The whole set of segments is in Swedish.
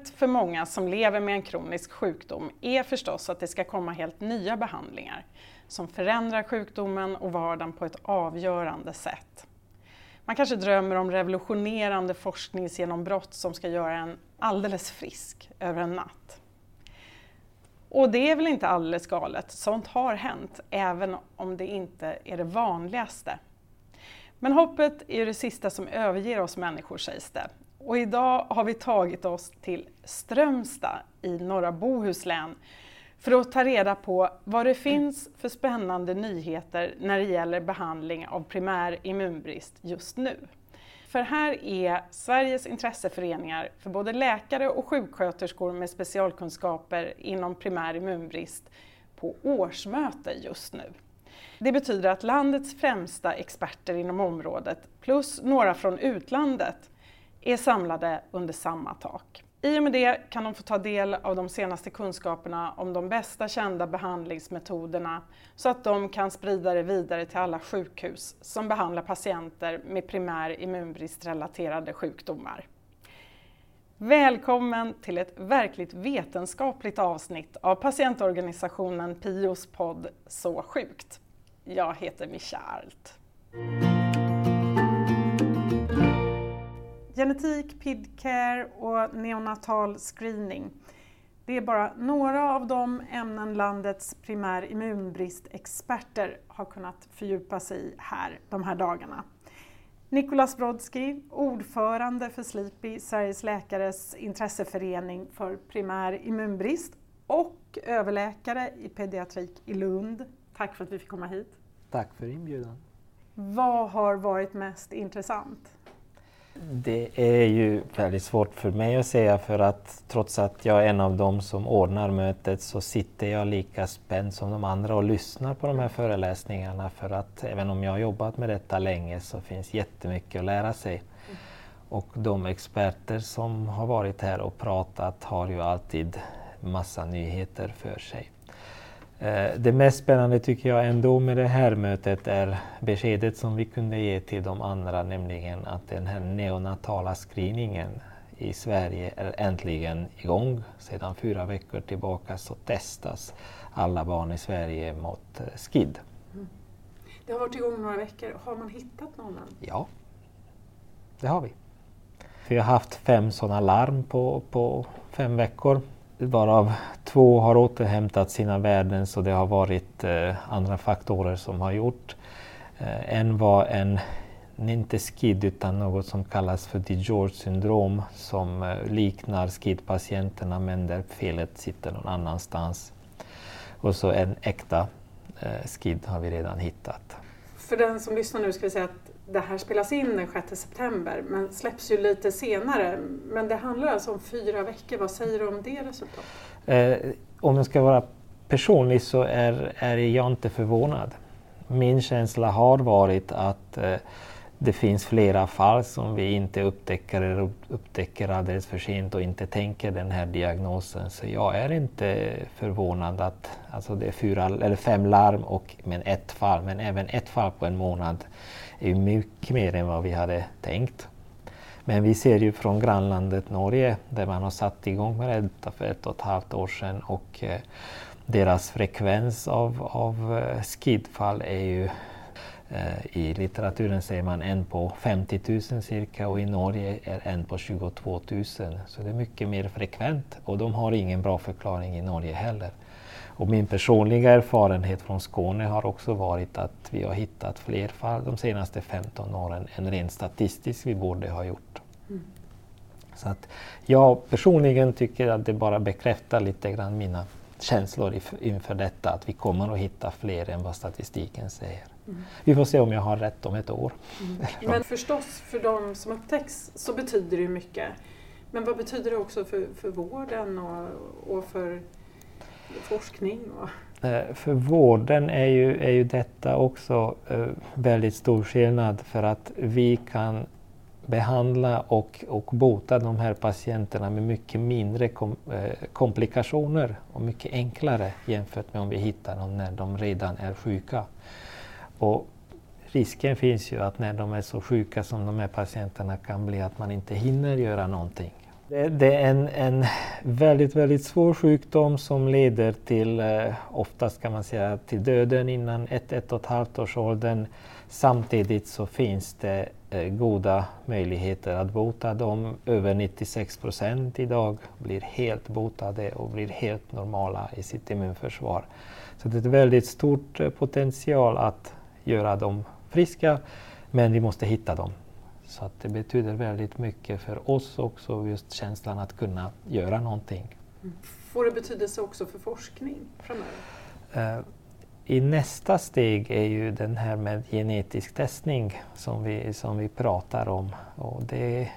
Målet för många som lever med en kronisk sjukdom är förstås att det ska komma helt nya behandlingar som förändrar sjukdomen och vardagen på ett avgörande sätt. Man kanske drömmer om revolutionerande forskningsgenombrott som ska göra en alldeles frisk över en natt. Och det är väl inte alldeles galet, sånt har hänt, även om det inte är det vanligaste. Men hoppet är ju det sista som överger oss människor sägs det. Och idag har vi tagit oss till Strömstad i norra Bohuslän för att ta reda på vad det finns för spännande nyheter när det gäller behandling av primär immunbrist just nu. För här är Sveriges intresseföreningar för både läkare och sjuksköterskor med specialkunskaper inom primär immunbrist på årsmöte just nu. Det betyder att landets främsta experter inom området plus några från utlandet är samlade under samma tak. I och med det kan de få ta del av de senaste kunskaperna om de bästa kända behandlingsmetoderna så att de kan sprida det vidare till alla sjukhus som behandlar patienter med primär immunbristrelaterade sjukdomar. Välkommen till ett verkligt vetenskapligt avsnitt av patientorganisationen PIOs podd Så sjukt. Jag heter Mischa Arlt. Genetik, PIDCare och neonatal screening. Det är bara några av de ämnen landets primär immunbristexperter har kunnat fördjupa sig i här de här dagarna. Nikolas Brodsky, ordförande för SLIPI, Sveriges läkares intresseförening för primär immunbrist och överläkare i pediatrik i Lund. Tack för att vi fick komma hit. Tack för inbjudan. Vad har varit mest intressant? Det är ju väldigt svårt för mig att säga för att trots att jag är en av dem som ordnar mötet så sitter jag lika spänd som de andra och lyssnar på de här föreläsningarna för att även om jag har jobbat med detta länge så finns jättemycket att lära sig. Och de experter som har varit här och pratat har ju alltid massa nyheter för sig. Eh, det mest spännande tycker jag ändå med det här mötet är beskedet som vi kunde ge till de andra, nämligen att den här neonatala screeningen i Sverige är äntligen igång. Sedan fyra veckor tillbaka så testas alla barn i Sverige mot eh, SKID. Mm. Det har varit igång några veckor. Har man hittat någon än? Ja, det har vi. Vi har haft fem sådana larm på, på fem veckor varav två har återhämtat sina värden så det har varit eh, andra faktorer som har gjort. Eh, en var en, inte SKID utan något som kallas för DiGeorge syndrom som eh, liknar skidpatienterna men där felet sitter någon annanstans. Och så en äkta eh, SKID har vi redan hittat. För den som lyssnar nu ska vi säga att det här spelas in den 6 september men släpps ju lite senare. Men det handlar alltså om fyra veckor. Vad säger du om det resultatet? Eh, om jag ska vara personlig så är, är jag inte förvånad. Min känsla har varit att eh, det finns flera fall som vi inte upptäcker eller upptäcker alldeles för sent och inte tänker den här diagnosen. Så jag är inte förvånad att alltså det är fyra, eller fem larm och men ett fall, men även ett fall på en månad är mycket mer än vad vi hade tänkt. Men vi ser ju från grannlandet Norge där man har satt igång med detta för ett och ett halvt år sedan och eh, deras frekvens av, av eh, skidfall är ju eh, i litteraturen säger man en på 50 000 cirka och i Norge är en på 22 000. Så det är mycket mer frekvent och de har ingen bra förklaring i Norge heller. Och min personliga erfarenhet från Skåne har också varit att vi har hittat fler fall de senaste 15 åren än rent statistiskt vi borde ha gjort. Mm. Så att jag personligen tycker att det bara bekräftar lite grann mina känslor inför detta, att vi kommer att hitta fler än vad statistiken säger. Mm. Vi får se om jag har rätt om ett år. Mm. Men förstås, för de som upptäcks så betyder det mycket. Men vad betyder det också för, för vården och, och för forskning? Och... Eh, för vården är ju, är ju detta också eh, väldigt stor skillnad för att vi kan behandla och, och bota de här patienterna med mycket mindre kom, eh, komplikationer och mycket enklare jämfört med om vi hittar dem när de redan är sjuka. Och risken finns ju att när de är så sjuka som de här patienterna kan bli att man inte hinner göra någonting det, det är en, en, väldigt, väldigt svår sjukdom som leder till, eh, oftast kan man säga, till döden innan ett, ett och ett halvt års åldern. Samtidigt så finns det eh, goda möjligheter att bota dem. Över 96 procent idag blir helt botade och blir helt normala i sitt immunförsvar. Så det är ett väldigt stort eh, potential att göra dem friska, men vi måste hitta dem. Så att det betyder väldigt mycket för oss också, just känslan att kunna göra någonting. Mm. Får det betydelse också för forskning framöver? Uh, i nästa steg är ju den här med genetisk testning som vi, som vi pratar om. Och det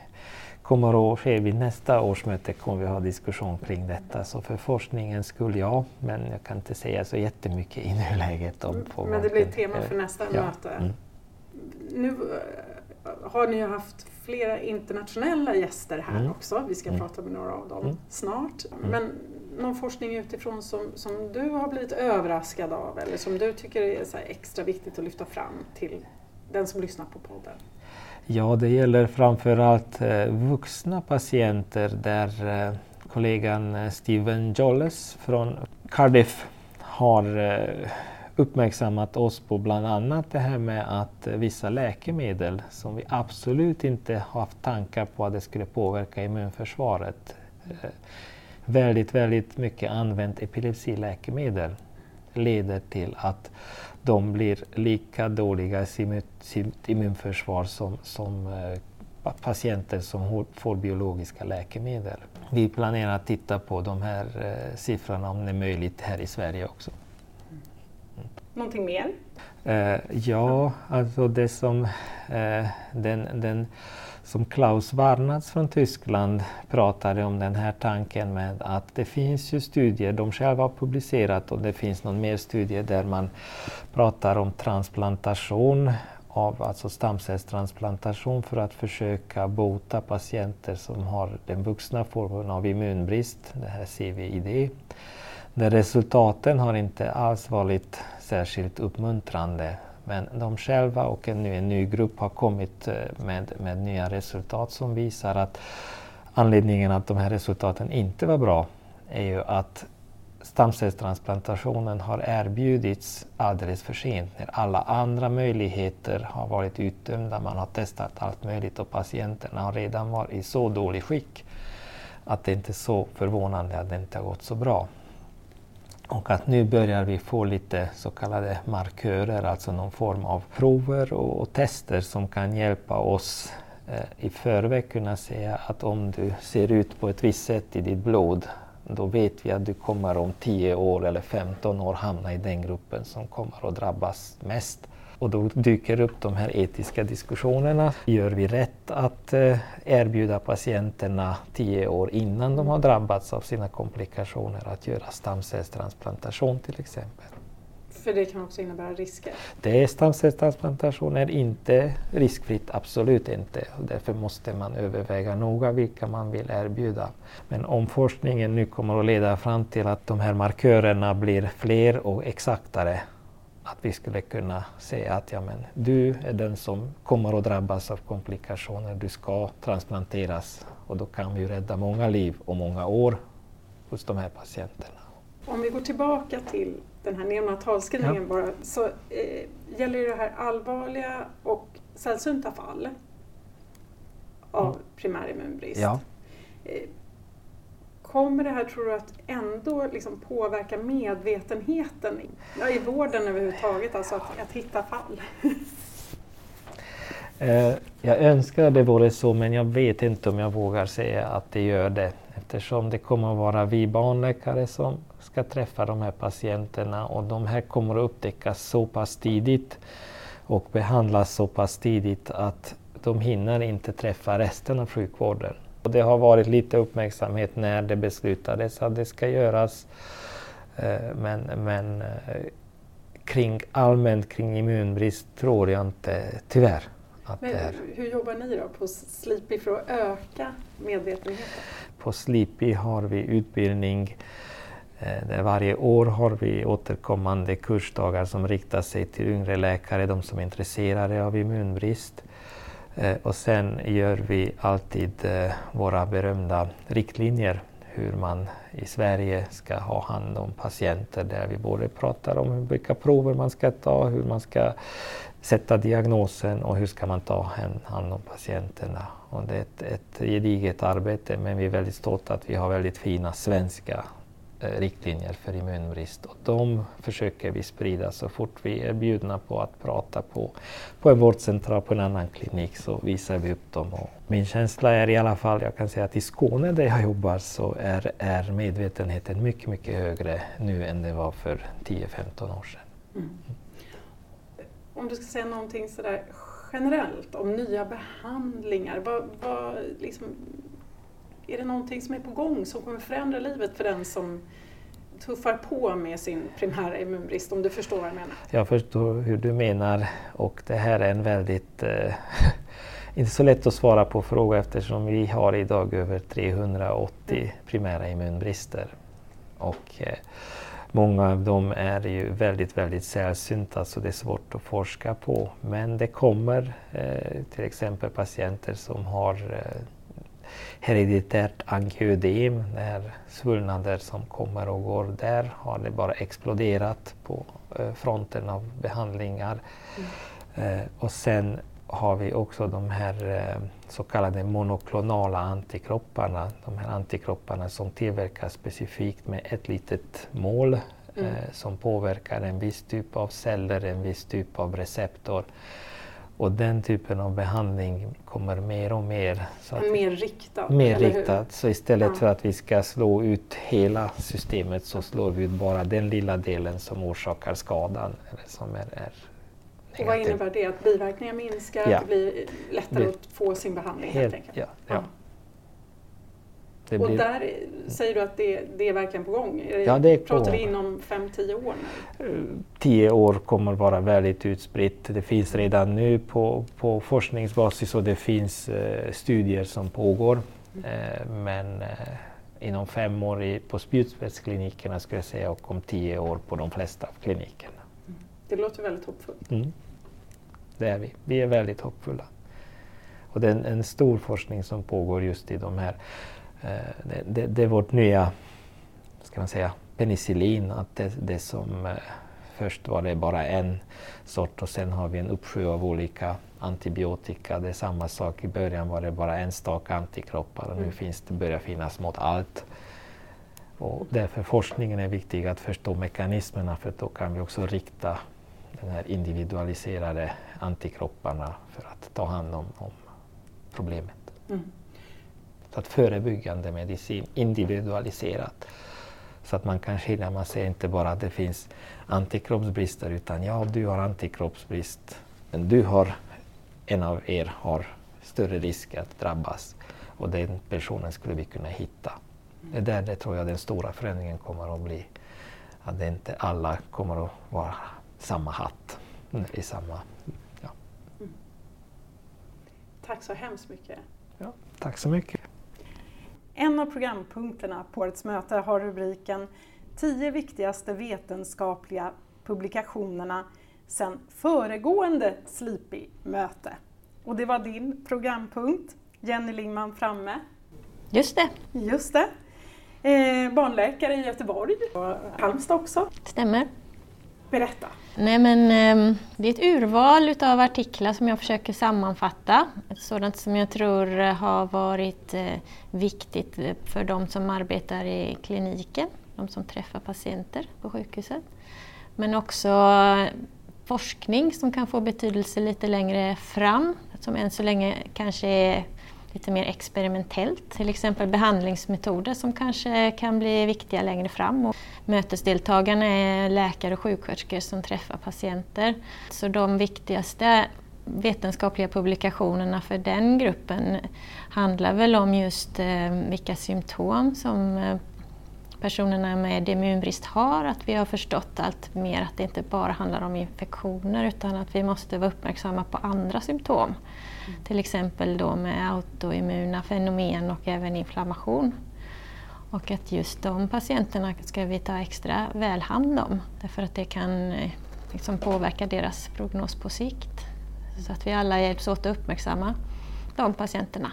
kommer att ske vid nästa årsmöte kommer vi ha diskussion kring detta. Så för forskningen skulle jag, men jag kan inte säga så jättemycket i nuläget. Om mm, men det blir ett tema för nästa ja. möte. Mm. Nu eh, har ni ju haft flera internationella gäster här mm. också. Vi ska mm. prata med några av dem mm. snart. Mm. Men någon forskning utifrån som, som du har blivit överraskad av eller som du tycker är extra viktigt att lyfta fram till den som lyssnar på podden? Ja, det gäller framförallt eh, vuxna patienter där eh, kollegan eh, Steven Jolles från Cardiff har uppmärksammat oss på bland annat det här med att vissa läkemedel som vi absolut inte haft tankar på att det skulle påverka immunförsvaret. Eh, väldigt, väldigt mycket använt epilepsiläkemedel leder till att de blir lika dåliga i sitt immunförsvar som, som eh, patienter som får biologiska läkemedel. Vi planerar att titta på de här eh, siffrorna om det är möjligt här i Sverige också. Någonting mer? Eh, ja, alltså det som eh, den, den som Klaus Warnatz från Tyskland pratade om den här tanken med att det finns ju studier, de själva har publicerat och det finns någon mer studie där man pratar om transplantation av alltså stamcellstransplantation för att försöka bota patienter som har den vuxna formen av immunbrist, det här CVID. Där resultaten har inte alls varit särskilt uppmuntrande. Men de själva och en, en ny grupp har kommit eh, med, med nya resultat som visar att anledningen att de här resultaten inte var bra är ju att stamcellstransplantationen har erbjudits alldeles för sent när alla andra möjligheter har varit uttömda, Man har testat allt möjligt och patienterna har redan varit i så dålig skick att det inte är så förvånande att det inte har gått så bra. Och att nu börjar vi få lite så kallade markörer, alltså någon form av prover och, och tester som kan hjälpa oss eh, i förväg kunna säga att om du ser ut på ett visst sätt i ditt blod, då vet vi att du kommer om 10 år eller 15 år hamna i den gruppen som kommer att drabbas mest. Och då dyker upp de här etiska diskussionerna. Gör vi rätt att eh, erbjuda patienterna tio år innan de har drabbats av sina komplikationer att göra stamcellstransplantation till exempel? För det kan också innebära risker? Det är stamcellstransplantation är inte riskfritt, absolut inte. Därför måste man överväga noga vilka man vill erbjuda. Men om forskningen nu kommer att leda fram till att de här markörerna blir fler och exaktare att vi skulle kunna säga att ja, men, du är den som kommer att drabbas av komplikationer, du ska transplanteras och då kan vi rädda många liv och många år hos de här patienterna. Om vi går tillbaka till den här neonatalscreeningen ja. bara, så eh, gäller det här allvarliga och sällsynta fall av mm. primärimmunbrist. Ja. Kommer det här, tror du, att ändå liksom påverka medvetenheten ja, i vården överhuvudtaget, alltså att, att hitta fall? Eh, jag önskar det vore så, men jag vet inte om jag vågar säga att det gör det. Eftersom det kommer att vara vi barnläkare som ska träffa de här patienterna och de här kommer att upptäckas så pass tidigt och behandlas så pass tidigt att de hinner inte träffa resten av sjukvården. Det har varit lite uppmärksamhet när det beslutades att det ska göras. Eh, men, men eh, kring, allmänt kring immunbrist tror jag inte, tyvärr. Att men hur jobbar ni då på Sleepy för att öka medvetenheten? På Sleepy har vi utbildning eh, där varje år har vi återkommande kursdagar som riktar sig till yngre läkare, de som är intresserade av immunbrist. Eh, och sen gör vi alltid eh, våra berömda riktlinjer hur man i Sverige ska ha hand om patienter där vi både pratar om vilka prover man ska ta, hur man ska sätta diagnosen och hur ska man ta hand om patienterna. Och det är ett, ett gediget arbete men vi är väldigt stolta att vi har väldigt fina svenska Eh, riktlinjer för immunbrist. Och de försöker vi sprida så fort vi är bjudna på att prata på, på en vårdcentral, på en annan klinik så visar vi upp dem. Och min känsla är i alla fall, jag kan säga att i Skåne där jag jobbar så är, är medvetenheten mycket, mycket högre nu än det var för 10-15 år sedan. Mm. Om du ska säga någonting sådär generellt om nya behandlingar, vad, vad liksom, är det någonting som är på gång som kommer förändra livet för den som tuffar på med sin primära immunbrist, om du förstår vad jag menar? Jag förstår hur du menar och det här är en väldigt eh, inte så lätt att svara på fråga eftersom vi har idag över 380 mm. primära immunbrister. Och, eh, många av dem är ju väldigt, väldigt sällsynta så det är svårt att forska på. Men det kommer eh, till exempel patienter som har eh, hereditärt angioödem, det här svullnader som kommer och går. Där har det bara exploderat på eh, fronten av behandlingar. Mm. Eh, och sen har vi också de här eh, så kallade monoklonala antikropparna. De här antikropparna som tillverkas specifikt med ett litet mål mm. som påverkar en viss typ av celler, en viss typ av receptor. Och den typen av behandling kommer mer och mer. Så att, mer riktad? Mer riktad. Så istället ja. för att vi ska slå ut hela systemet så slår vi ut bara den lilla delen som orsakar skadan. Eller som är, är och vad innebär det? Att biverkningar minskar, ja. att det blir lättare att få sin behandling helt, helt enkelt? Ja, ja. Det och blir... där säger du att det, det, är verkligen på gång? Ja, det är på Pratar vi inom 5-10 år? Nu? 10 år kommer vara väldigt utspritt. Det finns redan nu på, på forskningsbasis och det finns eh, studier som pågår. Mm. Eh, men eh, inom fem år i, på spjutspetsklinikerna skulle jag säga och om tio år på de flesta av klinikerna. Mm. Det låter väldigt hoppfullt. Mm. Det är vi. Vi är väldigt hoppfulla. Och det är en, en stor forskning som pågår just i de här Eh, det, det, det, är vårt nya, ska man säga, penicillin. Att det, det som eh, först var det bara en sort och sen har vi en uppsjö av olika antibiotika. Det är samma sak, i början var det bara enstaka antikroppar och nu mm. finns det, börjar finnas mot allt. Och därför forskningen är viktig att förstå mekanismerna för då kan vi också rikta den här individualiserade antikropparna för att ta hand om, om problemet. Mm. Så att förebyggande medicin individualiserat. Så att man kan skilja, man ser inte bara att det finns antikroppsbrister utan ja, du har antikroppsbrist, men du har, en av er har större risk att drabbas och den personen skulle vi kunna hitta. Det är där det tror jag den stora förändringen kommer att bli. Att det inte alla kommer att vara samma hatt i samma... Ja. Mm. Tack så hemskt mycket. Ja, tack så mycket. En av programpunkterna på årets möte har rubriken 10 viktigaste vetenskapliga publikationerna sedan föregående Sleepy-möte. Och det var din programpunkt, Jenny Lingman framme. Just det. Just det. Eh, barnläkare i Göteborg och Halmstad också. Stämmer. Berätta. Nej, men, ehm, det är ett urval av artiklar som jag försöker sammanfatta. Sådant som jag tror eh, har varit eh, viktigt eh, för de som arbetar i kliniken, de som träffar patienter på sjukhuset. Men också forskning som kan få betydelse lite längre fram, som än så länge kanske är lite mer experimentellt. Till exempel behandlingsmetoder som kanske kan bli viktiga längre fram. Och mötesdeltagarna är läkare och sjuksköterskor som träffar patienter. Så de viktigaste vetenskapliga publikationerna för den gruppen handlar väl om just eh, vilka symptom som eh, personerna med immunbrist har, att vi har förstått allt mer att det inte bara handlar om infektioner utan att vi måste vara uppmärksamma på andra symptom. Mm. Till exempel då med autoimmuna fenomen och även inflammation. Och att just de patienterna ska vi ta extra väl hand om därför att det kan eh, liksom påverka deras prognos på sikt. Så att vi alla hjälps åt att uppmärksamma de patienterna.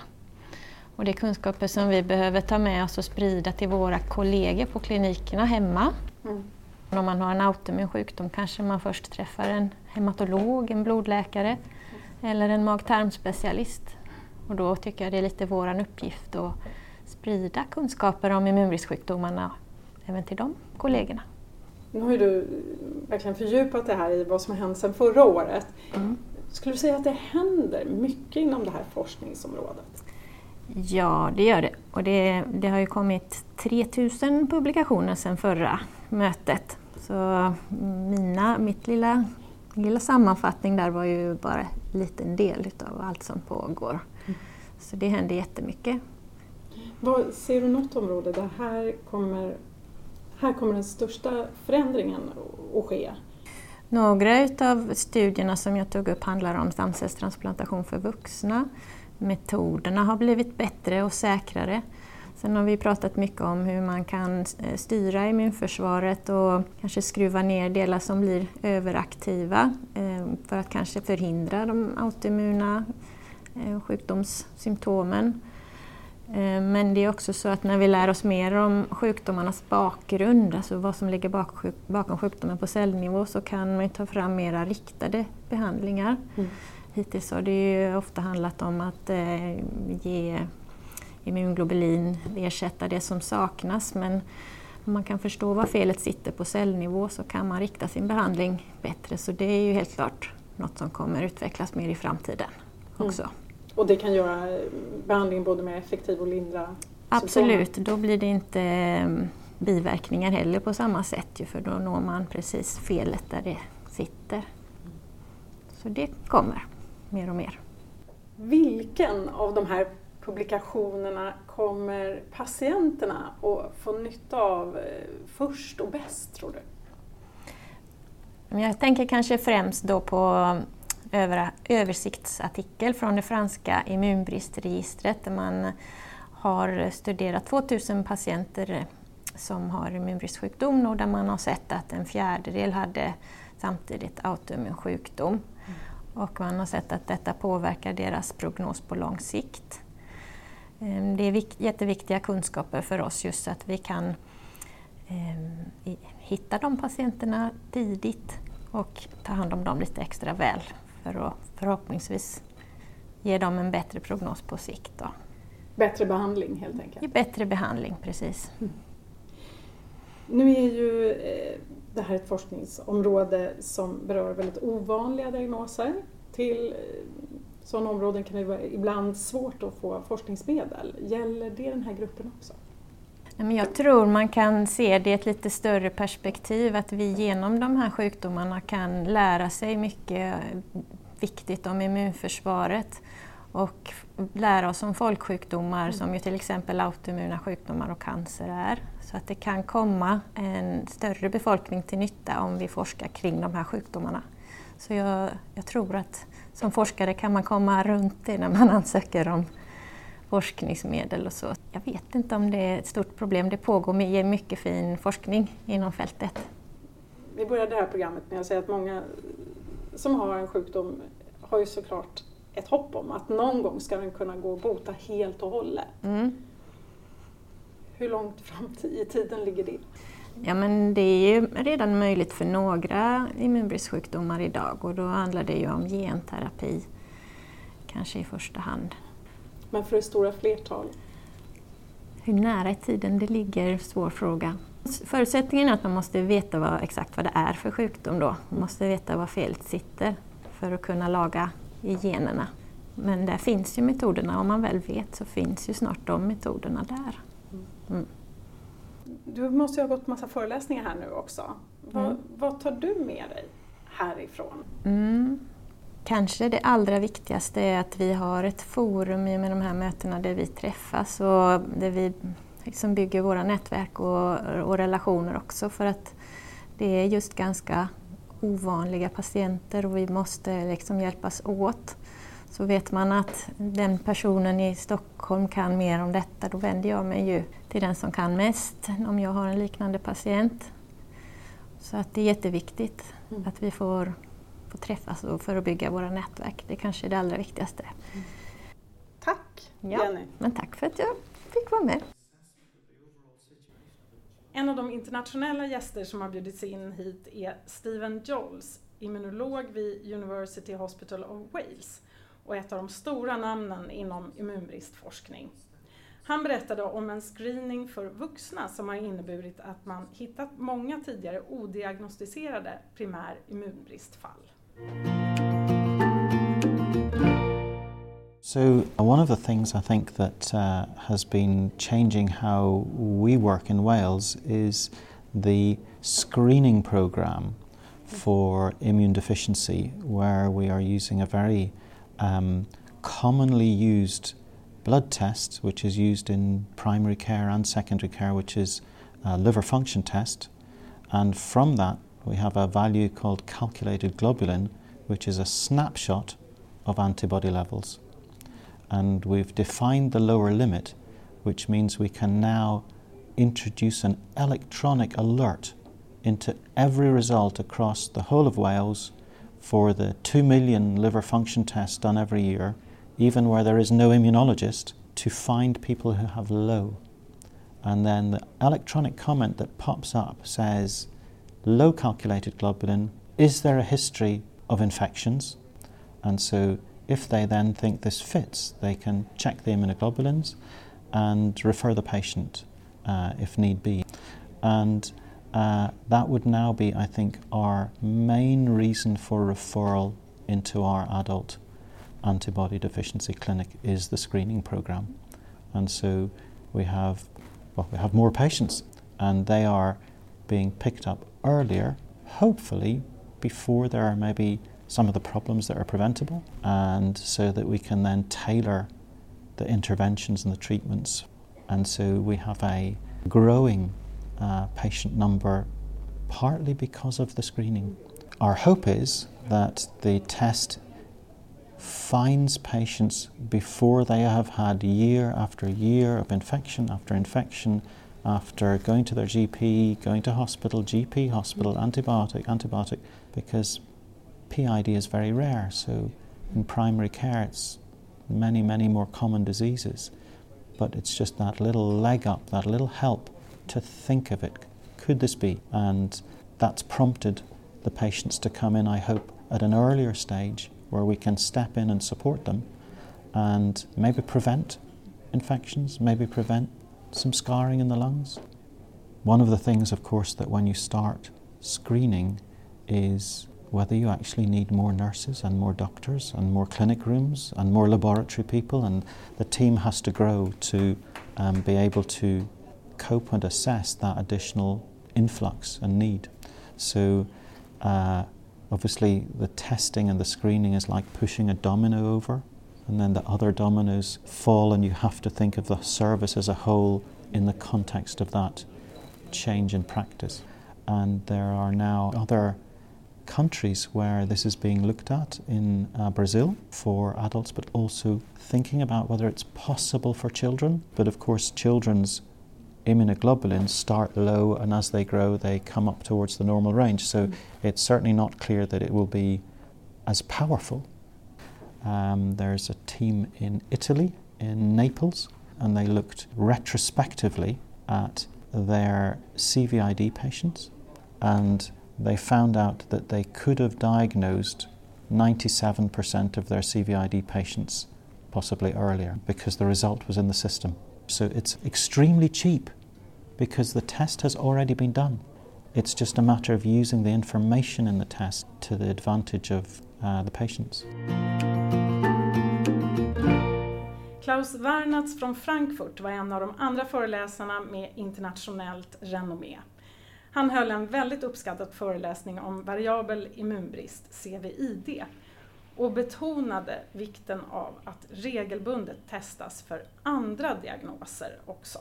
Och det är kunskaper som vi behöver ta med oss och sprida till våra kollegor på klinikerna hemma. Mm. Om man har en autoimmun sjukdom kanske man först träffar en hematolog, en blodläkare eller en mag-tarmspecialist. Och då tycker jag det är lite vår uppgift att sprida kunskaper om immunbristsjukdomarna även till de kollegorna. Nu har ju du verkligen fördjupat det här i vad som har hänt sedan förra året. Mm. Skulle du säga att det händer mycket inom det här forskningsområdet? Ja, det gör det. Och det, det har ju kommit 3000 publikationer sedan förra mötet. Så mina, mitt lilla, lilla sammanfattning där var ju bara en liten del utav allt som pågår. Mm. Så det händer jättemycket. Vad, ser du något område där här kommer, här kommer den största förändringen att ske? Några av studierna som jag tog upp handlar om stamcellstransplantation för vuxna. Metoderna har blivit bättre och säkrare. Sen har vi pratat mycket om hur man kan eh, styra immunförsvaret och kanske skruva ner delar som blir överaktiva eh, för att kanske förhindra de autoimmuna eh, sjukdomssymptomen. Men det är också så att när vi lär oss mer om sjukdomarnas bakgrund, alltså vad som ligger bakom sjukdomen på cellnivå, så kan man ta fram mera riktade behandlingar. Mm. Hittills har det ju ofta handlat om att ge immunglobulin ersätta det som saknas. Men om man kan förstå var felet sitter på cellnivå så kan man rikta sin behandling bättre. Så det är ju helt klart något som kommer utvecklas mer i framtiden mm. också. Mm. Och det kan göra behandlingen både mer effektiv och lindra Absolut, då blir det inte mm, biverkningar heller på samma sätt för då når man precis felet där det sitter. Så det kommer mer och mer. Vilken av de här publikationerna kommer patienterna att få nytta av eh, först och bäst, tror du? Jag tänker kanske främst då på över, översiktsartikel från det franska immunbristregistret där man har studerat 2000 patienter som har immunbristsjukdom och där man har sett att en fjärdedel hade samtidigt autoimmun sjukdom. Mm. Och man har sett att detta påverkar deras prognos på lång sikt. Ehm, det är jätteviktiga kunskaper för oss just så att vi kan ehm, hitta de patienterna tidigt och ta hand om dem lite extra väl för att förhoppningsvis ge dem en bättre prognos på sikt. Då. Bättre behandling helt enkelt? Bättre behandling, precis. Mm. Nu är ju eh, det här ett forskningsområde som berör väldigt ovanliga diagnoser till eh, sådana områden kan det vara ibland svårt att få forskningsmedel. Gäller det den här gruppen också? Jag tror man kan se det i ett lite större perspektiv, att vi genom de här sjukdomarna kan lära sig mycket viktigt om immunförsvaret och lära oss om folksjukdomar mm. som ju till exempel autoimmuna sjukdomar och cancer är. Så att det kan komma en större befolkning till nytta om vi forskar kring de här sjukdomarna. Så jag, jag tror att som forskare kan man komma runt det när man ansöker om forskningsmedel och så. Jag vet inte om det är ett stort problem. Det pågår mycket fin forskning inom fältet. Vi började det här programmet med att säga att många som har en sjukdom har ju såklart ett hopp om att någon gång ska den kunna gå och bota helt och hållet. Mm. Hur långt fram i tiden ligger det? Ja, men det är ju redan möjligt för några immunbristsjukdomar idag och då handlar det ju om genterapi, kanske i första hand. Men för det stora flertal? Hur nära i tiden det ligger, svår fråga. Förutsättningen är att man måste veta vad, exakt vad det är för sjukdom då. Man måste veta var felet sitter för att kunna laga i generna. Men där finns ju metoderna, om man väl vet så finns ju snart de metoderna där. Mm. Du måste ju ha gått massa föreläsningar här nu också. Vad, mm. vad tar du med dig härifrån? Mm. Kanske det allra viktigaste är att vi har ett forum med de här mötena där vi träffas och där vi liksom bygger våra nätverk och, och relationer också för att det är just ganska ovanliga patienter och vi måste liksom hjälpas åt. Så vet man att den personen i Stockholm kan mer om detta, då vänder jag mig ju till den som kan mest om jag har en liknande patient. Så att det är jätteviktigt mm. att vi får få träffas och förebygga våra nätverk. Det kanske är det allra viktigaste. Tack ja, Jenny! Men tack för att jag fick vara med. En av de internationella gäster som har bjudits in hit är Stephen Joles, immunolog vid University Hospital of Wales och ett av de stora namnen inom immunbristforskning. Han berättade om en screening för vuxna som har inneburit att man hittat många tidigare odiagnostiserade primär immunbristfall. So, one of the things I think that uh, has been changing how we work in Wales is the screening program for immune deficiency, where we are using a very um, commonly used blood test, which is used in primary care and secondary care, which is a liver function test. And from that, we have a value called calculated globulin, which is a snapshot of antibody levels. And we've defined the lower limit, which means we can now introduce an electronic alert into every result across the whole of Wales for the 2 million liver function tests done every year, even where there is no immunologist, to find people who have low. And then the electronic comment that pops up says, low calculated globulin, is there a history of infections? And so if they then think this fits, they can check the immunoglobulins and refer the patient uh, if need be. And uh, that would now be, I think, our main reason for referral into our adult antibody deficiency clinic is the screening program. And so we have, well, we have more patients, and they are being picked up earlier, hopefully before there are maybe some of the problems that are preventable, and so that we can then tailor the interventions and the treatments. And so we have a growing uh, patient number partly because of the screening. Our hope is that the test finds patients before they have had year after year of infection after infection after going to their GP, going to hospital, GP, hospital, antibiotic, antibiotic, because PID is very rare. So in primary care, it's many, many more common diseases. But it's just that little leg up, that little help to think of it. Could this be? And that's prompted the patients to come in, I hope, at an earlier stage where we can step in and support them and maybe prevent infections, maybe prevent some scarring in the lungs. One of the things, of course, that when you start screening is whether you actually need more nurses and more doctors and more clinic rooms and more laboratory people, and the team has to grow to um, be able to cope and assess that additional influx and need. So, uh, obviously, the testing and the screening is like pushing a domino over, and then the other dominoes fall, and you have to think of the service as a whole in the context of that change in practice. And there are now other countries where this is being looked at in uh, Brazil for adults, but also thinking about whether it's possible for children. But of course, children's immunoglobulins start low, and as they grow, they come up towards the normal range. So mm. it's certainly not clear that it will be as powerful. Um, there's a team in Italy, in Naples, and they looked retrospectively at their CVID patients and they found out that they could have diagnosed 97% of their CVID patients possibly earlier because the result was in the system. So it's extremely cheap because the test has already been done. It's just a matter of using the information in the test to the advantage of uh, the patients. Klaus Warnatz från Frankfurt var en av de andra föreläsarna med internationellt renommé. Han höll en väldigt uppskattad föreläsning om variabel immunbrist, CVID, och betonade vikten av att regelbundet testas för andra diagnoser också.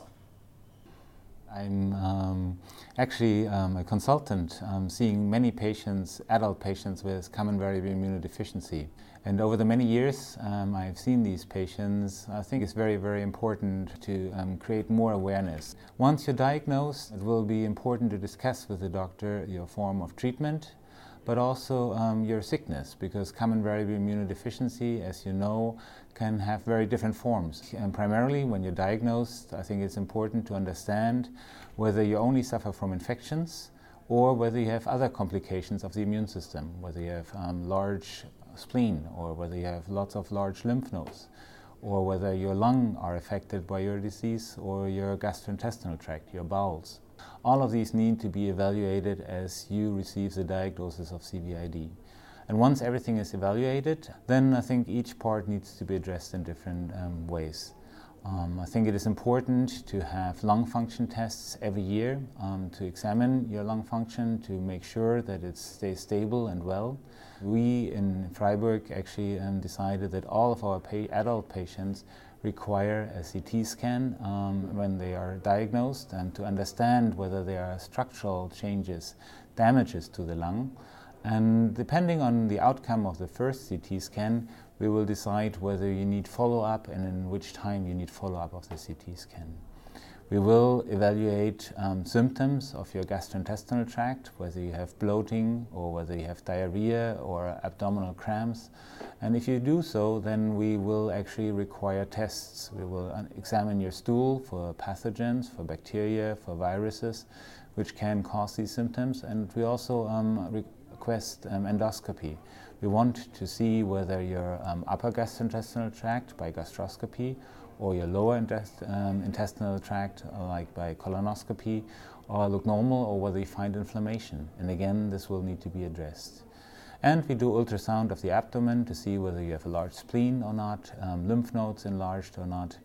I'm um, actually um, a consultant um, seeing many patients, adult patients with common variable immunodeficiency. And over the many years um, I've seen these patients, I think it's very, very important to um, create more awareness. Once you're diagnosed, it will be important to discuss with the doctor your form of treatment, but also um, your sickness, because common variable immunodeficiency, as you know, can have very different forms. And primarily, when you're diagnosed, I think it's important to understand whether you only suffer from infections or whether you have other complications of the immune system, whether you have um, large spleen or whether you have lots of large lymph nodes or whether your lung are affected by your disease or your gastrointestinal tract, your bowels. All of these need to be evaluated as you receive the diagnosis of CVID. And once everything is evaluated, then I think each part needs to be addressed in different um, ways. Um, I think it is important to have lung function tests every year um, to examine your lung function to make sure that it stays stable and well. We in Freiburg actually um, decided that all of our pa- adult patients require a CT scan um, when they are diagnosed and to understand whether there are structural changes, damages to the lung. And depending on the outcome of the first CT scan, we will decide whether you need follow up and in which time you need follow up of the CT scan. We will evaluate um, symptoms of your gastrointestinal tract, whether you have bloating or whether you have diarrhea or abdominal cramps. And if you do so, then we will actually require tests. We will uh, examine your stool for pathogens, for bacteria, for viruses, which can cause these symptoms. And we also um, request um, endoscopy. We want to see whether your um, upper gastrointestinal tract by gastroscopy or your lower intest- um, intestinal tract, uh, like by colonoscopy, or look normal, or whether you find inflammation. And again, this will need to be addressed. And we do ultrasound of the abdomen to see whether you have a large spleen or not, um, lymph nodes enlarged or not.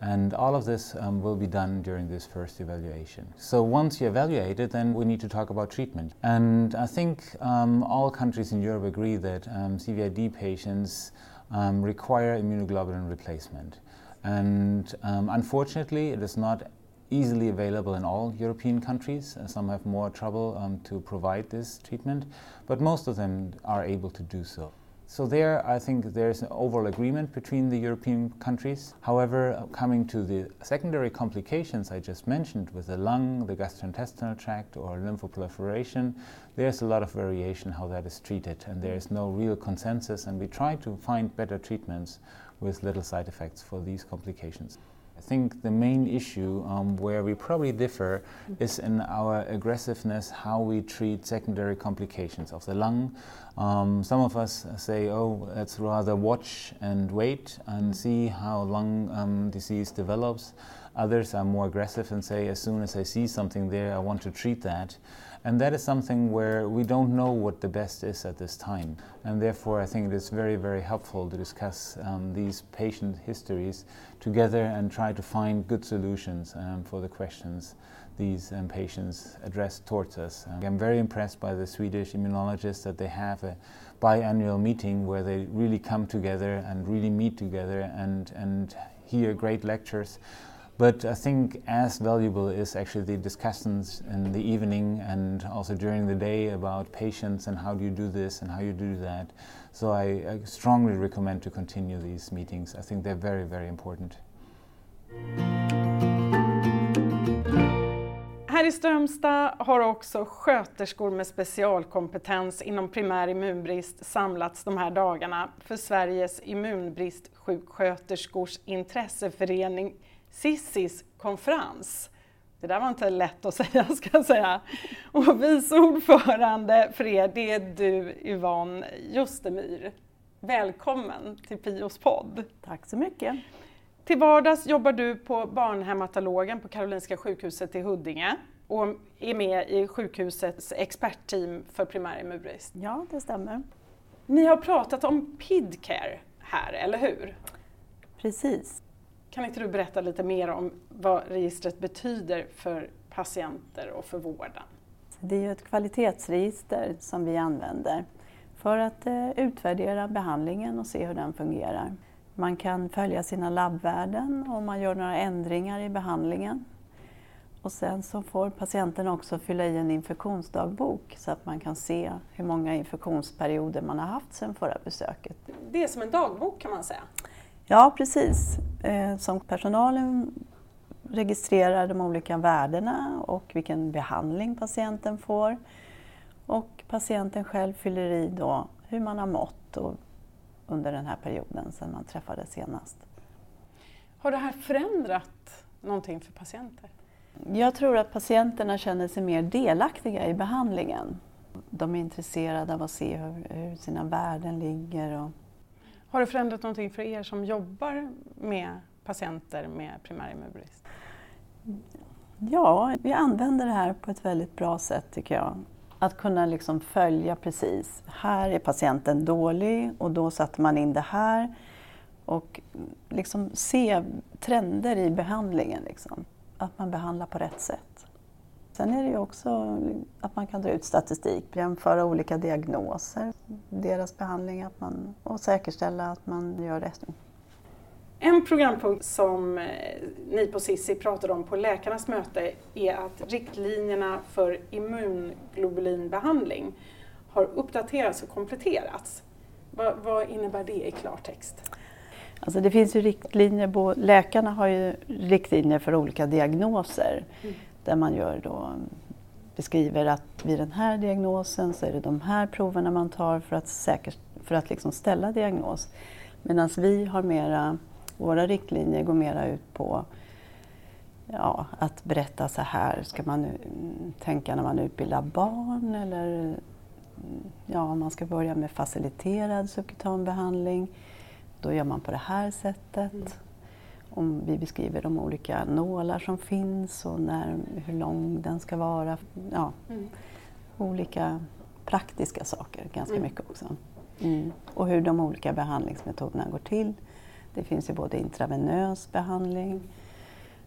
And all of this um, will be done during this first evaluation. So once you evaluate it, then we need to talk about treatment. And I think um, all countries in Europe agree that um, CVID patients um, require immunoglobulin replacement. And um, unfortunately, it is not easily available in all European countries. Uh, some have more trouble um, to provide this treatment, but most of them are able to do so. So there, I think there's an overall agreement between the European countries. However, coming to the secondary complications I just mentioned with the lung, the gastrointestinal tract, or lymphoproliferation, there's a lot of variation how that is treated, and there is no real consensus. And we try to find better treatments with little side effects for these complications. I think the main issue um, where we probably differ is in our aggressiveness, how we treat secondary complications of the lung. Um, some of us say, oh, let's rather watch and wait and see how lung um, disease develops. Others are more aggressive and say, as soon as I see something there, I want to treat that. And that is something where we don't know what the best is at this time. And therefore, I think it is very, very helpful to discuss um, these patient histories together and try to find good solutions um, for the questions these um, patients address towards us. Um, I'm very impressed by the Swedish immunologists that they have a biannual meeting where they really come together and really meet together and, and hear great lectures but I think as valuable is actually the discussions in the evening and also during the day about patients and how do you do this and how you do that. So I, I strongly recommend to continue these meetings. I think they're very, very important. Här i Strömstad har också sköterskor med specialkompetens inom primär immunbrist samlats de här dagarna för Sveriges immunbristsjuksköterskors intresseförening Sissis konferens. Det där var inte lätt att säga ska jag säga. Och vice ordförande för er, det är du Yvonne Justemyr. Välkommen till Pios podd. Tack så mycket. Till vardags jobbar du på barnhematologen på Karolinska sjukhuset i Huddinge och är med i sjukhusets expertteam för primär immunbrist. Ja, det stämmer. Ni har pratat om PIDCare här, eller hur? Precis. Kan inte du berätta lite mer om vad registret betyder för patienter och för vården? Det är ju ett kvalitetsregister som vi använder för att eh, utvärdera behandlingen och se hur den fungerar. Man kan följa sina labbvärden om man gör några ändringar i behandlingen. Och sen så får patienten också fylla i en infektionsdagbok så att man kan se hur många infektionsperioder man har haft sedan förra besöket. Det är som en dagbok kan man säga. Ja, precis. Eh, som personalen registrerar de olika värdena och vilken behandling patienten får. Och patienten själv fyller i då hur man har mått under den här perioden sedan man träffades senast. Har det här förändrat någonting för patienter? Jag tror att patienterna känner sig mer delaktiga i behandlingen. De är intresserade av att se hur, hur sina värden ligger. Och... Har det förändrat någonting för er som jobbar med patienter med primär immunbrist? Ja, vi använder det här på ett väldigt bra sätt tycker jag. Att kunna liksom följa precis, här är patienten dålig och då satte man in det här. Och liksom se trender i behandlingen, liksom. att man behandlar på rätt sätt. Sen är det ju också att man kan dra ut statistik, jämföra olika diagnoser, deras behandling att man, och säkerställa att man gör rätt. En programpunkt som eh, ni på Sissi pratade om på läkarnas möte är att riktlinjerna för immunglobulinbehandling har uppdaterats och kompletterats. Vad, vad innebär det i klartext? Alltså det finns ju riktlinjer, läkarna har ju riktlinjer för olika diagnoser mm där man gör då, beskriver att vid den här diagnosen så är det de här proverna man tar för att, säker, för att liksom ställa diagnos. Medan vi har mera våra riktlinjer går mera ut på ja, att berätta så här ska man mm, tänka när man utbildar barn eller mm, ja, man ska börja med faciliterad subkutanbehandling. Då gör man på det här sättet. Mm. Om vi beskriver de olika nålar som finns och när, hur lång den ska vara. Ja, mm. Olika praktiska saker, ganska mm. mycket också. Mm. Och hur de olika behandlingsmetoderna går till. Det finns ju både intravenös behandling,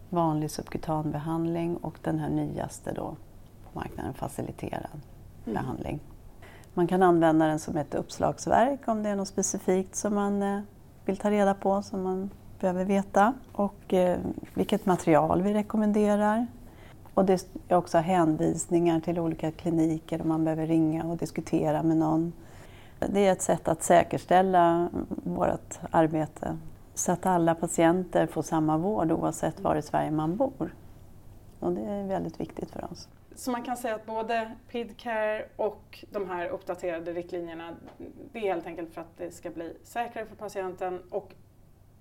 vanlig subkutan behandling och den här nyaste då på marknaden, faciliterad mm. behandling. Man kan använda den som ett uppslagsverk om det är något specifikt som man eh, vill ta reda på, som man behöver veta. Och eh, vilket material vi rekommenderar. Och det är också hänvisningar till olika kliniker om man behöver ringa och diskutera med någon. Det är ett sätt att säkerställa vårt arbete så att alla patienter får samma vård oavsett var i Sverige man bor. Och det är väldigt viktigt för oss. Så man kan säga att både PIDCare och de här uppdaterade riktlinjerna, det är helt enkelt för att det ska bli säkrare för patienten och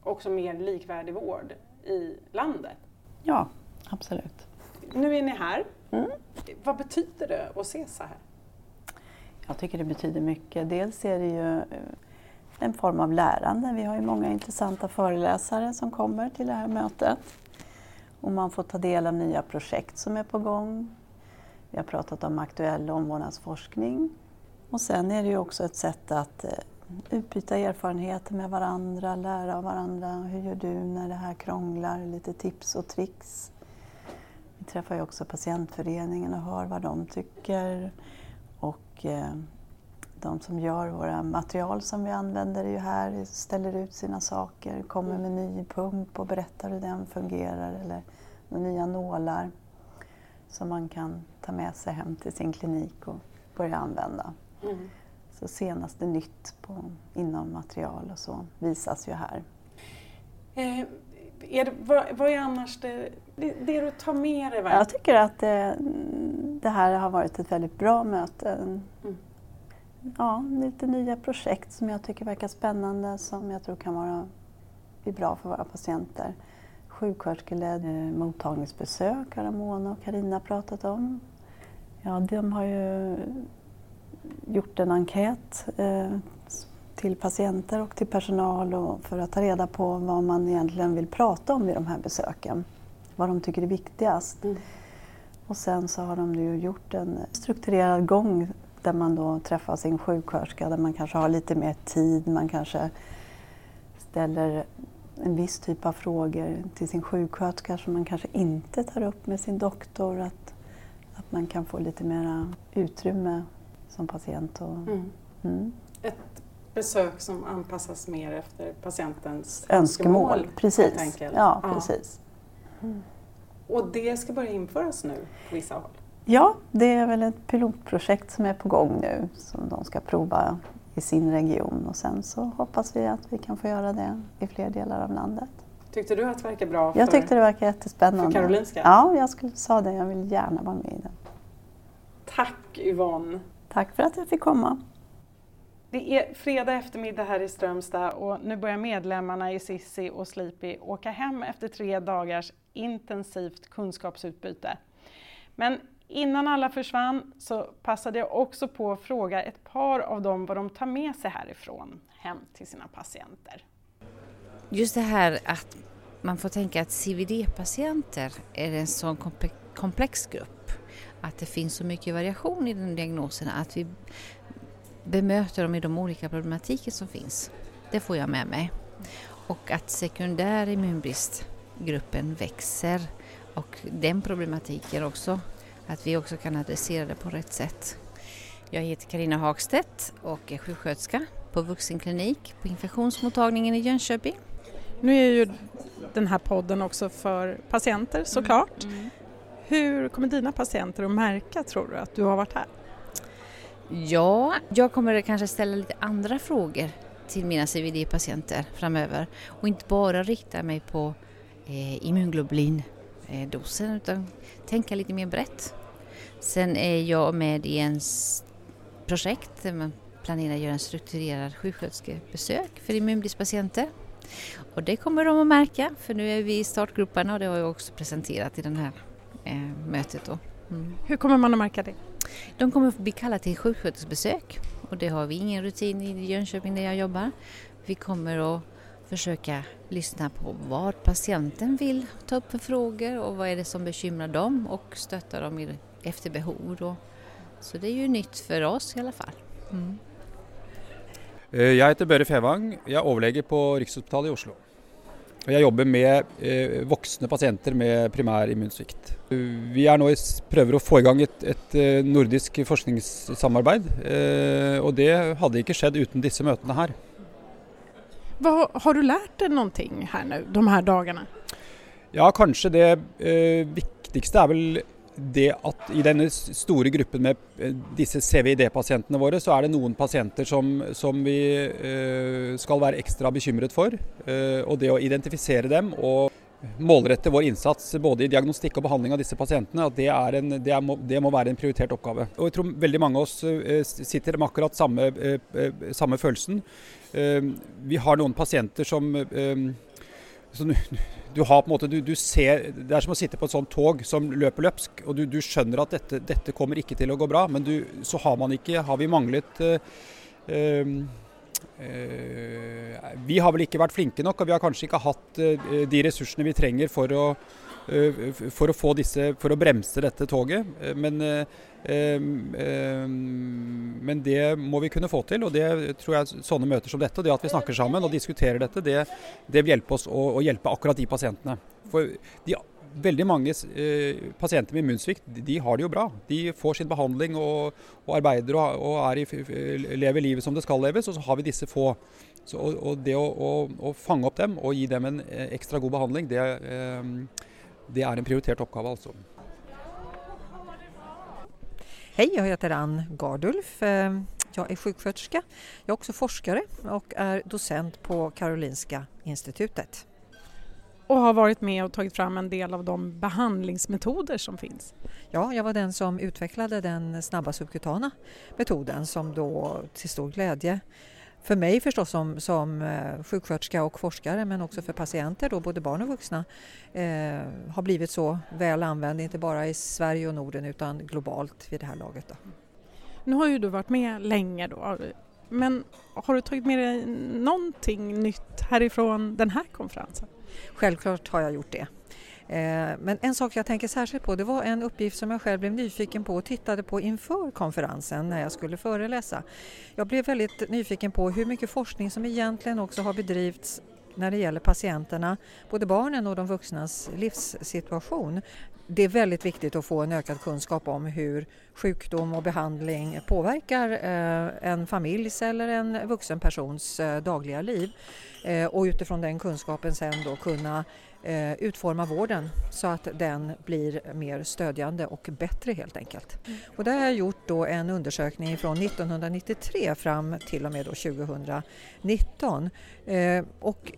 också mer likvärdig vård i landet? Ja, absolut. Nu är ni här. Mm. Vad betyder det att ses så här? Jag tycker det betyder mycket. Dels är det ju en form av lärande. Vi har ju många intressanta föreläsare som kommer till det här mötet. Och man får ta del av nya projekt som är på gång. Vi har pratat om aktuell omvårdnadsforskning. Och sen är det ju också ett sätt att eh, utbyta erfarenheter med varandra, lära av varandra. Hur gör du när det här krånglar? Lite tips och tricks. Vi träffar ju också patientföreningen och hör vad de tycker. Och eh, de som gör våra material som vi använder är ju här, ställer ut sina saker, kommer med ny pump och berättar hur den fungerar eller nya nålar som man kan ta med sig hem till sin klinik och börja använda. Mm. Så senaste nytt på, inom material och så visas ju här. Eh, är det, vad, vad, är annars det, det, det, du tar med dig? Jag tycker att det, det, här har varit ett väldigt bra möte. Mm ja, lite nya projekt som jag tycker verkar spännande som jag tror kan vara bli bra för våra patienter. Sjuksköterskeledd eh, mottagningsbesök har Mona och Karina pratat om. Ja, de har ju gjort en enkät eh, till patienter och till personal och för att ta reda på vad man egentligen vill prata om vid de här besöken. Vad de tycker är viktigast. Mm. Och sen så har de ju gjort en strukturerad gång där man då träffar sin sjuksköterska, där man kanske har lite mer tid, man kanske ställer en viss typ av frågor till sin sjuksköterska som man kanske inte tar upp med sin doktor. Att, att man kan få lite mer utrymme som patient. Och, mm. Mm. Ett besök som anpassas mer efter patientens önskemål. önskemål precis. Ja, precis. Mm. Och det ska börja införas nu på vissa håll? Ja, det är väl ett pilotprojekt som är på gång nu som de ska prova i sin region och sen så hoppas vi att vi kan få göra det i fler delar av landet. Tyckte du att det verkar bra? För, jag tyckte det verkar jättespännande. För Karolinska? Ja, jag skulle, sa det. Jag vill gärna vara med i det. Tack Yvonne Tack för att jag fick komma. Det är fredag eftermiddag här i Strömstad och nu börjar medlemmarna i Sissi och Sleepy åka hem efter tre dagars intensivt kunskapsutbyte. Men innan alla försvann så passade jag också på att fråga ett par av dem vad de tar med sig härifrån hem till sina patienter. Just det här att man får tänka att CVD-patienter är en sån komplex grupp. Att det finns så mycket variation i de diagnoserna att vi bemöter dem i de olika problematiker som finns. Det får jag med mig. Och att sekundär immunbristgruppen växer och den problematiken också, att vi också kan adressera det på rätt sätt. Jag heter Karina Hagstedt och är sjuksköterska på vuxenklinik på infektionsmottagningen i Jönköping. Nu är ju den här podden också för patienter såklart. Mm. Mm. Hur kommer dina patienter att märka tror du att du har varit här? Ja, jag kommer kanske ställa lite andra frågor till mina CVD-patienter framöver och inte bara rikta mig på eh, immunglobulin-dosen eh, utan tänka lite mer brett. Sen är jag med i en projekt där man planerar att göra en strukturerad sjuksköterskebesök för immunbristpatienter. Och det kommer de att märka för nu är vi i startgroparna och det har jag också presenterat i den här mötet. Då. Mm. Hur kommer man att märka det? De kommer att bli kallade till sjuksköterskebesök och det har vi ingen rutin i Jönköping där jag jobbar. Vi kommer att försöka lyssna på vad patienten vill ta upp för frågor och vad är det som bekymrar dem och stötta dem efter behov. Då. Så det är ju nytt för oss i alla fall. Mm. Eh, jag heter Børre Fevang, jag är överläkare på Rikshospitalet i Oslo. Jag jobbar med eh, vuxna patienter med primär immunsvikt. Vi er nå prøver å få igång ett, et eh, nordisk forskningssamarbete. Eh, og det hade inte skett utan dessa möten här. Vad, har du lärt dig någonting här nu, de här dagarna? Ja, kanske det eh, viktigaste är väl det at i denne store gruppen med eh, disse CVID-pasientene våre, så er det noen pasienter som, som vi uh, skal være ekstra bekymret for. Uh, og det å identifisere dem og målrette vår innsats både i diagnostikk og behandling av disse pasientene, at det, en, det, er, det, må, være en prioritert oppgave. Og jeg tror veldig mange av oss sitter med akkurat samme, samme følelsen. vi har noen pasienter som du, du, har på en måte, du, du, ser, Det er som å sitte på et sånt tog som løper løpsk. og Du, du skjønner at dette, dette, kommer ikke til å gå bra, men så har man ikke Har vi manglet øh, øh, Vi har vel ikke vært flinke nok, og vi har kanskje ikke hatt øh, de ressursene vi trenger for å, Eh, for å, få disse, for å bremse dette toget. Eh, men eh, men det må vi kunne få til, og det tror jeg sånne møter som dette, og det at vi snakker sammen og diskuterer dette, det, det vil hjelpe oss å, å, hjelpe akkurat de pasientene. For de, veldig mange eh, pasienter med immunsvikt de, har det jo bra. De får sin behandling og, og arbeider og, og i, lever livet som det skal leves, og så har vi disse få. Så, og, og det å, å, å, fange opp dem og gi dem en ekstra god behandling, det, eh, det er en prioritert oppgave. altså. Hej, jag heter Ann Gardulf. Eh, jag är sjuksköterska. Jag är också forskare och är docent på Karolinska institutet. Och har varit med och tagit fram en del av de behandlingsmetoder som finns? Ja, jag var den som utvecklade den snabba subkutana metoden som då till stor glädje för mig förstås som, som eh, sjuksköterska och forskare men också för patienter, då, både barn och vuxna, eh, har blivit så väl använd, inte bara i Sverige och Norden utan globalt vid det här laget. Då. Nu har ju du varit med länge då, men har du tagit med dig någonting nytt härifrån den här konferensen? Självklart har jag gjort det. Eh, men en sak jag tänker särskilt på det var en uppgift som jag själv blev nyfiken på och tittade på inför konferensen när jag skulle föreläsa. Jag blev väldigt nyfiken på hur mycket forskning som egentligen också har bedrivits när det gäller patienterna, både barnen och de vuxnas livssituation. Det är väldigt viktigt att få en ökad kunskap om hur sjukdom och behandling påverkar eh, en familjs eller en vuxen persons eh, dagliga liv och utifrån den kunskapen sen då kunna eh, utforma vården så att den blir mer stödjande och bättre helt enkelt. Och där har jag gjort då en undersökning från 1993 fram till och med då 2019 eh, och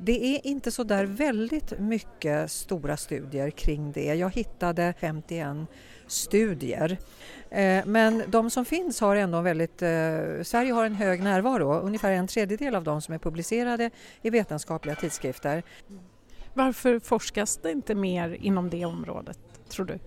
det är inte så där väldigt mycket stora studier kring det. Jag hittade 51 studier. Eh, men de som finns har ändå väldigt... Eh, Sverige har en hög närvaro. Ungefär en tredjedel av de som är publicerade i vetenskapliga tidskrifter. Varför forskas det inte mer inom det området, tror du?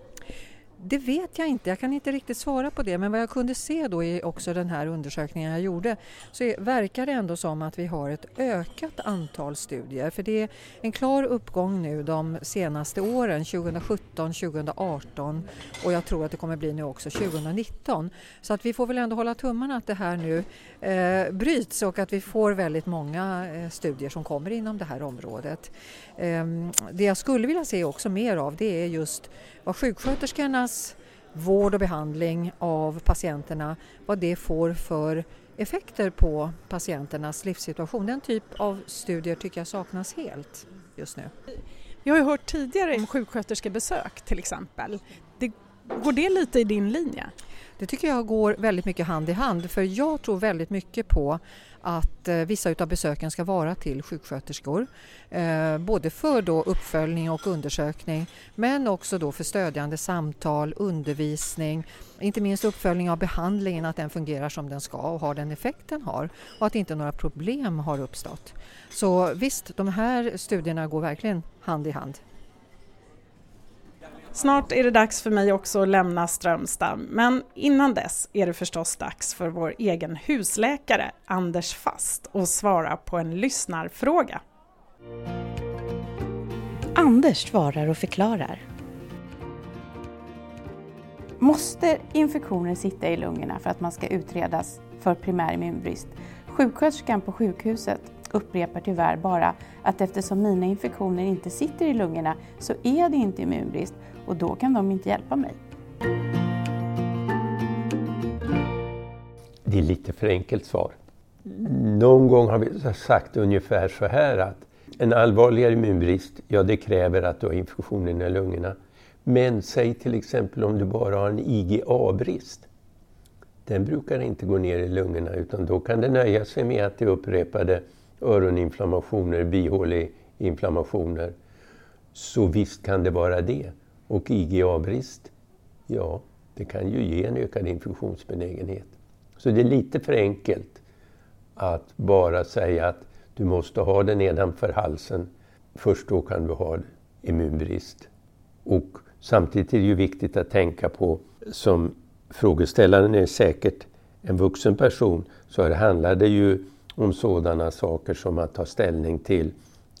Det vet jag inte, jag kan inte riktigt svara på det men vad jag kunde se då i också den här undersökningen jag gjorde så är, verkar det ändå som att vi har ett ökat antal studier för det är en klar uppgång nu de senaste åren 2017, 2018 och jag tror att det kommer bli nu också 2019. Så att vi får väl ändå hålla tummarna att det här nu eh, bryts och att vi får väldigt många eh, studier som kommer inom det här området. Eh, det jag skulle vilja se också mer av det är just vad sjuksköterskornas vård och behandling av patienterna, vad det får för effekter på patienternas livssituation. Den typ av studier tycker jag saknas helt just nu. Vi har ju hört tidigare om sjuksköterskebesök till exempel. Det, går det lite i din linje? Det tycker jag går väldigt mycket hand i hand för jag tror väldigt mycket på att eh, vissa av besöken ska vara till sjuksköterskor. Eh, både för då uppföljning och undersökning men också då för stödjande samtal, undervisning, inte minst uppföljning av behandlingen, att den fungerar som den ska och har den effekt den har och att inte några problem har uppstått. Så visst, de här studierna går verkligen hand i hand. Snart är det dags för mig också att lämna Strömstad, men innan dess är det förstås dags för vår egen husläkare Anders Fast att svara på en lyssnarfråga. Anders svarar och förklarar. Måste infektioner sitta i lungorna för att man ska utredas för primär immunbrist? Sjuksköterskan på sjukhuset upprepar tyvärr bara att eftersom mina infektioner inte sitter i lungorna så är det inte immunbrist och då kan de inte hjälpa mig. Det är lite för enkelt svar. Någon gång har vi sagt ungefär så här att en allvarligare immunbrist, ja det kräver att du har infektionen i lungorna. Men säg till exempel om du bara har en IgA-brist. Den brukar inte gå ner i lungorna utan då kan det nöja sig med att det är upprepade öroninflammationer, bihåleinflammationer. Så visst kan det vara det. Och IgA-brist, ja, det kan ju ge en ökad infektionsbenägenhet. Så det är lite för enkelt att bara säga att du måste ha det nedanför halsen. Först då kan du ha immunbrist. Och samtidigt är det ju viktigt att tänka på, som frågeställaren är säkert en vuxen person, så här handlar det ju om sådana saker som att ta ställning till,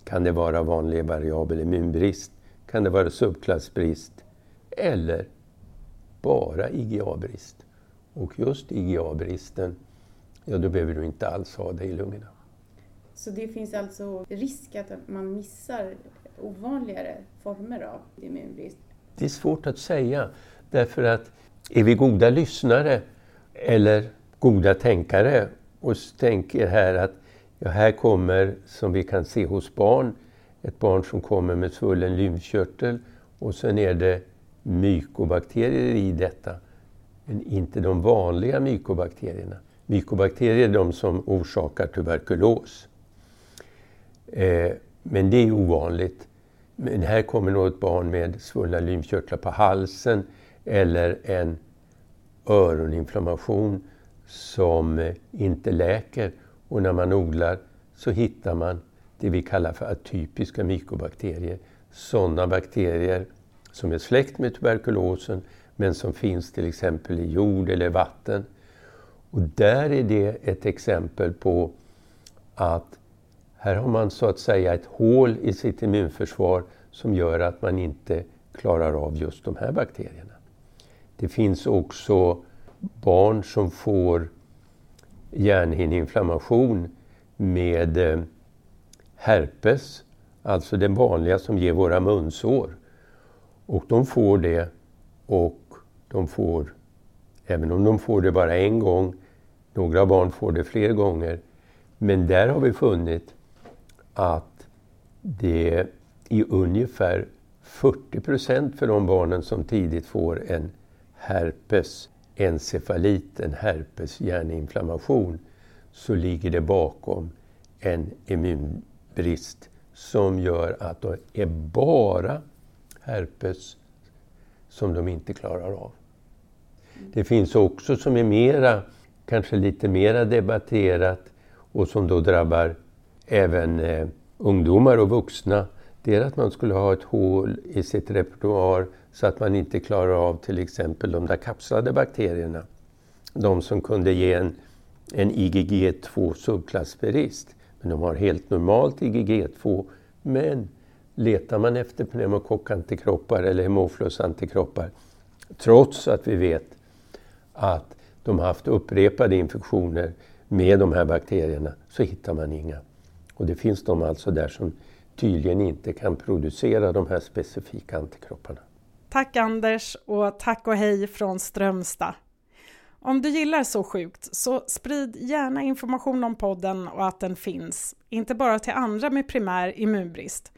kan det vara vanlig variabel immunbrist? Kan det vara subklassbrist? Eller bara IgA-brist? Och just IgA-bristen, ja då behöver du inte alls ha det i lungorna. Så det finns alltså risk att man missar ovanligare former av immunbrist? Det är svårt att säga, därför att är vi goda lyssnare eller goda tänkare och tänker här att ja, här kommer, som vi kan se hos barn, ett barn som kommer med svullen lymfkörtel och sen är det mykobakterier i detta. Men inte de vanliga mykobakterierna. Mykobakterier är de som orsakar tuberkulos. Eh, men det är ovanligt. Men här kommer något barn med svullna lymfkörtlar på halsen eller en öroninflammation som inte läker. Och när man odlar så hittar man det vi kallar för atypiska mykobakterier. Sådana bakterier som är släkt med tuberkulosen men som finns till exempel i jord eller vatten. Och där är det ett exempel på att här har man så att säga ett hål i sitt immunförsvar som gör att man inte klarar av just de här bakterierna. Det finns också barn som får hjärnhinneinflammation med eh, herpes, alltså den vanliga som ger våra munsår. Och de får det och de får, även om de får det bara en gång, några barn får det fler gånger, men där har vi funnit att det i ungefär 40 procent för de barnen som tidigt får en herpes encefalit, en herpeshjärninflammation, så ligger det bakom en immunbrist som gör att det är bara herpes som de inte klarar av. Det finns också som är mera, kanske lite mera debatterat och som då drabbar även eh, ungdomar och vuxna. Det är att man skulle ha ett hål i sitt repertoar så att man inte klarar av till exempel de där kapslade bakterierna. De som kunde ge en, en IgG2 subklassperist. Men de har helt normalt IgG2 men letar man efter pneumokockantikroppar eller hemoflusantikroppar trots att vi vet att de har haft upprepade infektioner med de här bakterierna så hittar man inga. Och det finns de alltså där som tydligen inte kan producera de här specifika antikropparna. Tack Anders och tack och hej från Strömstad. Om du gillar Så sjukt så sprid gärna information om podden och att den finns, inte bara till andra med primär immunbrist.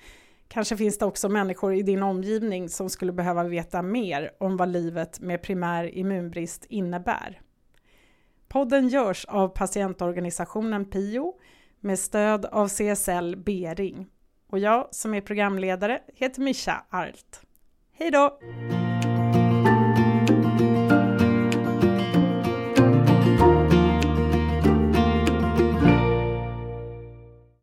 Kanske finns det också människor i din omgivning som skulle behöva veta mer om vad livet med primär immunbrist innebär. Podden görs av patientorganisationen PIO med stöd av CSL Bering. Och jag som är programledare heter Mischa Arlt. Hej då!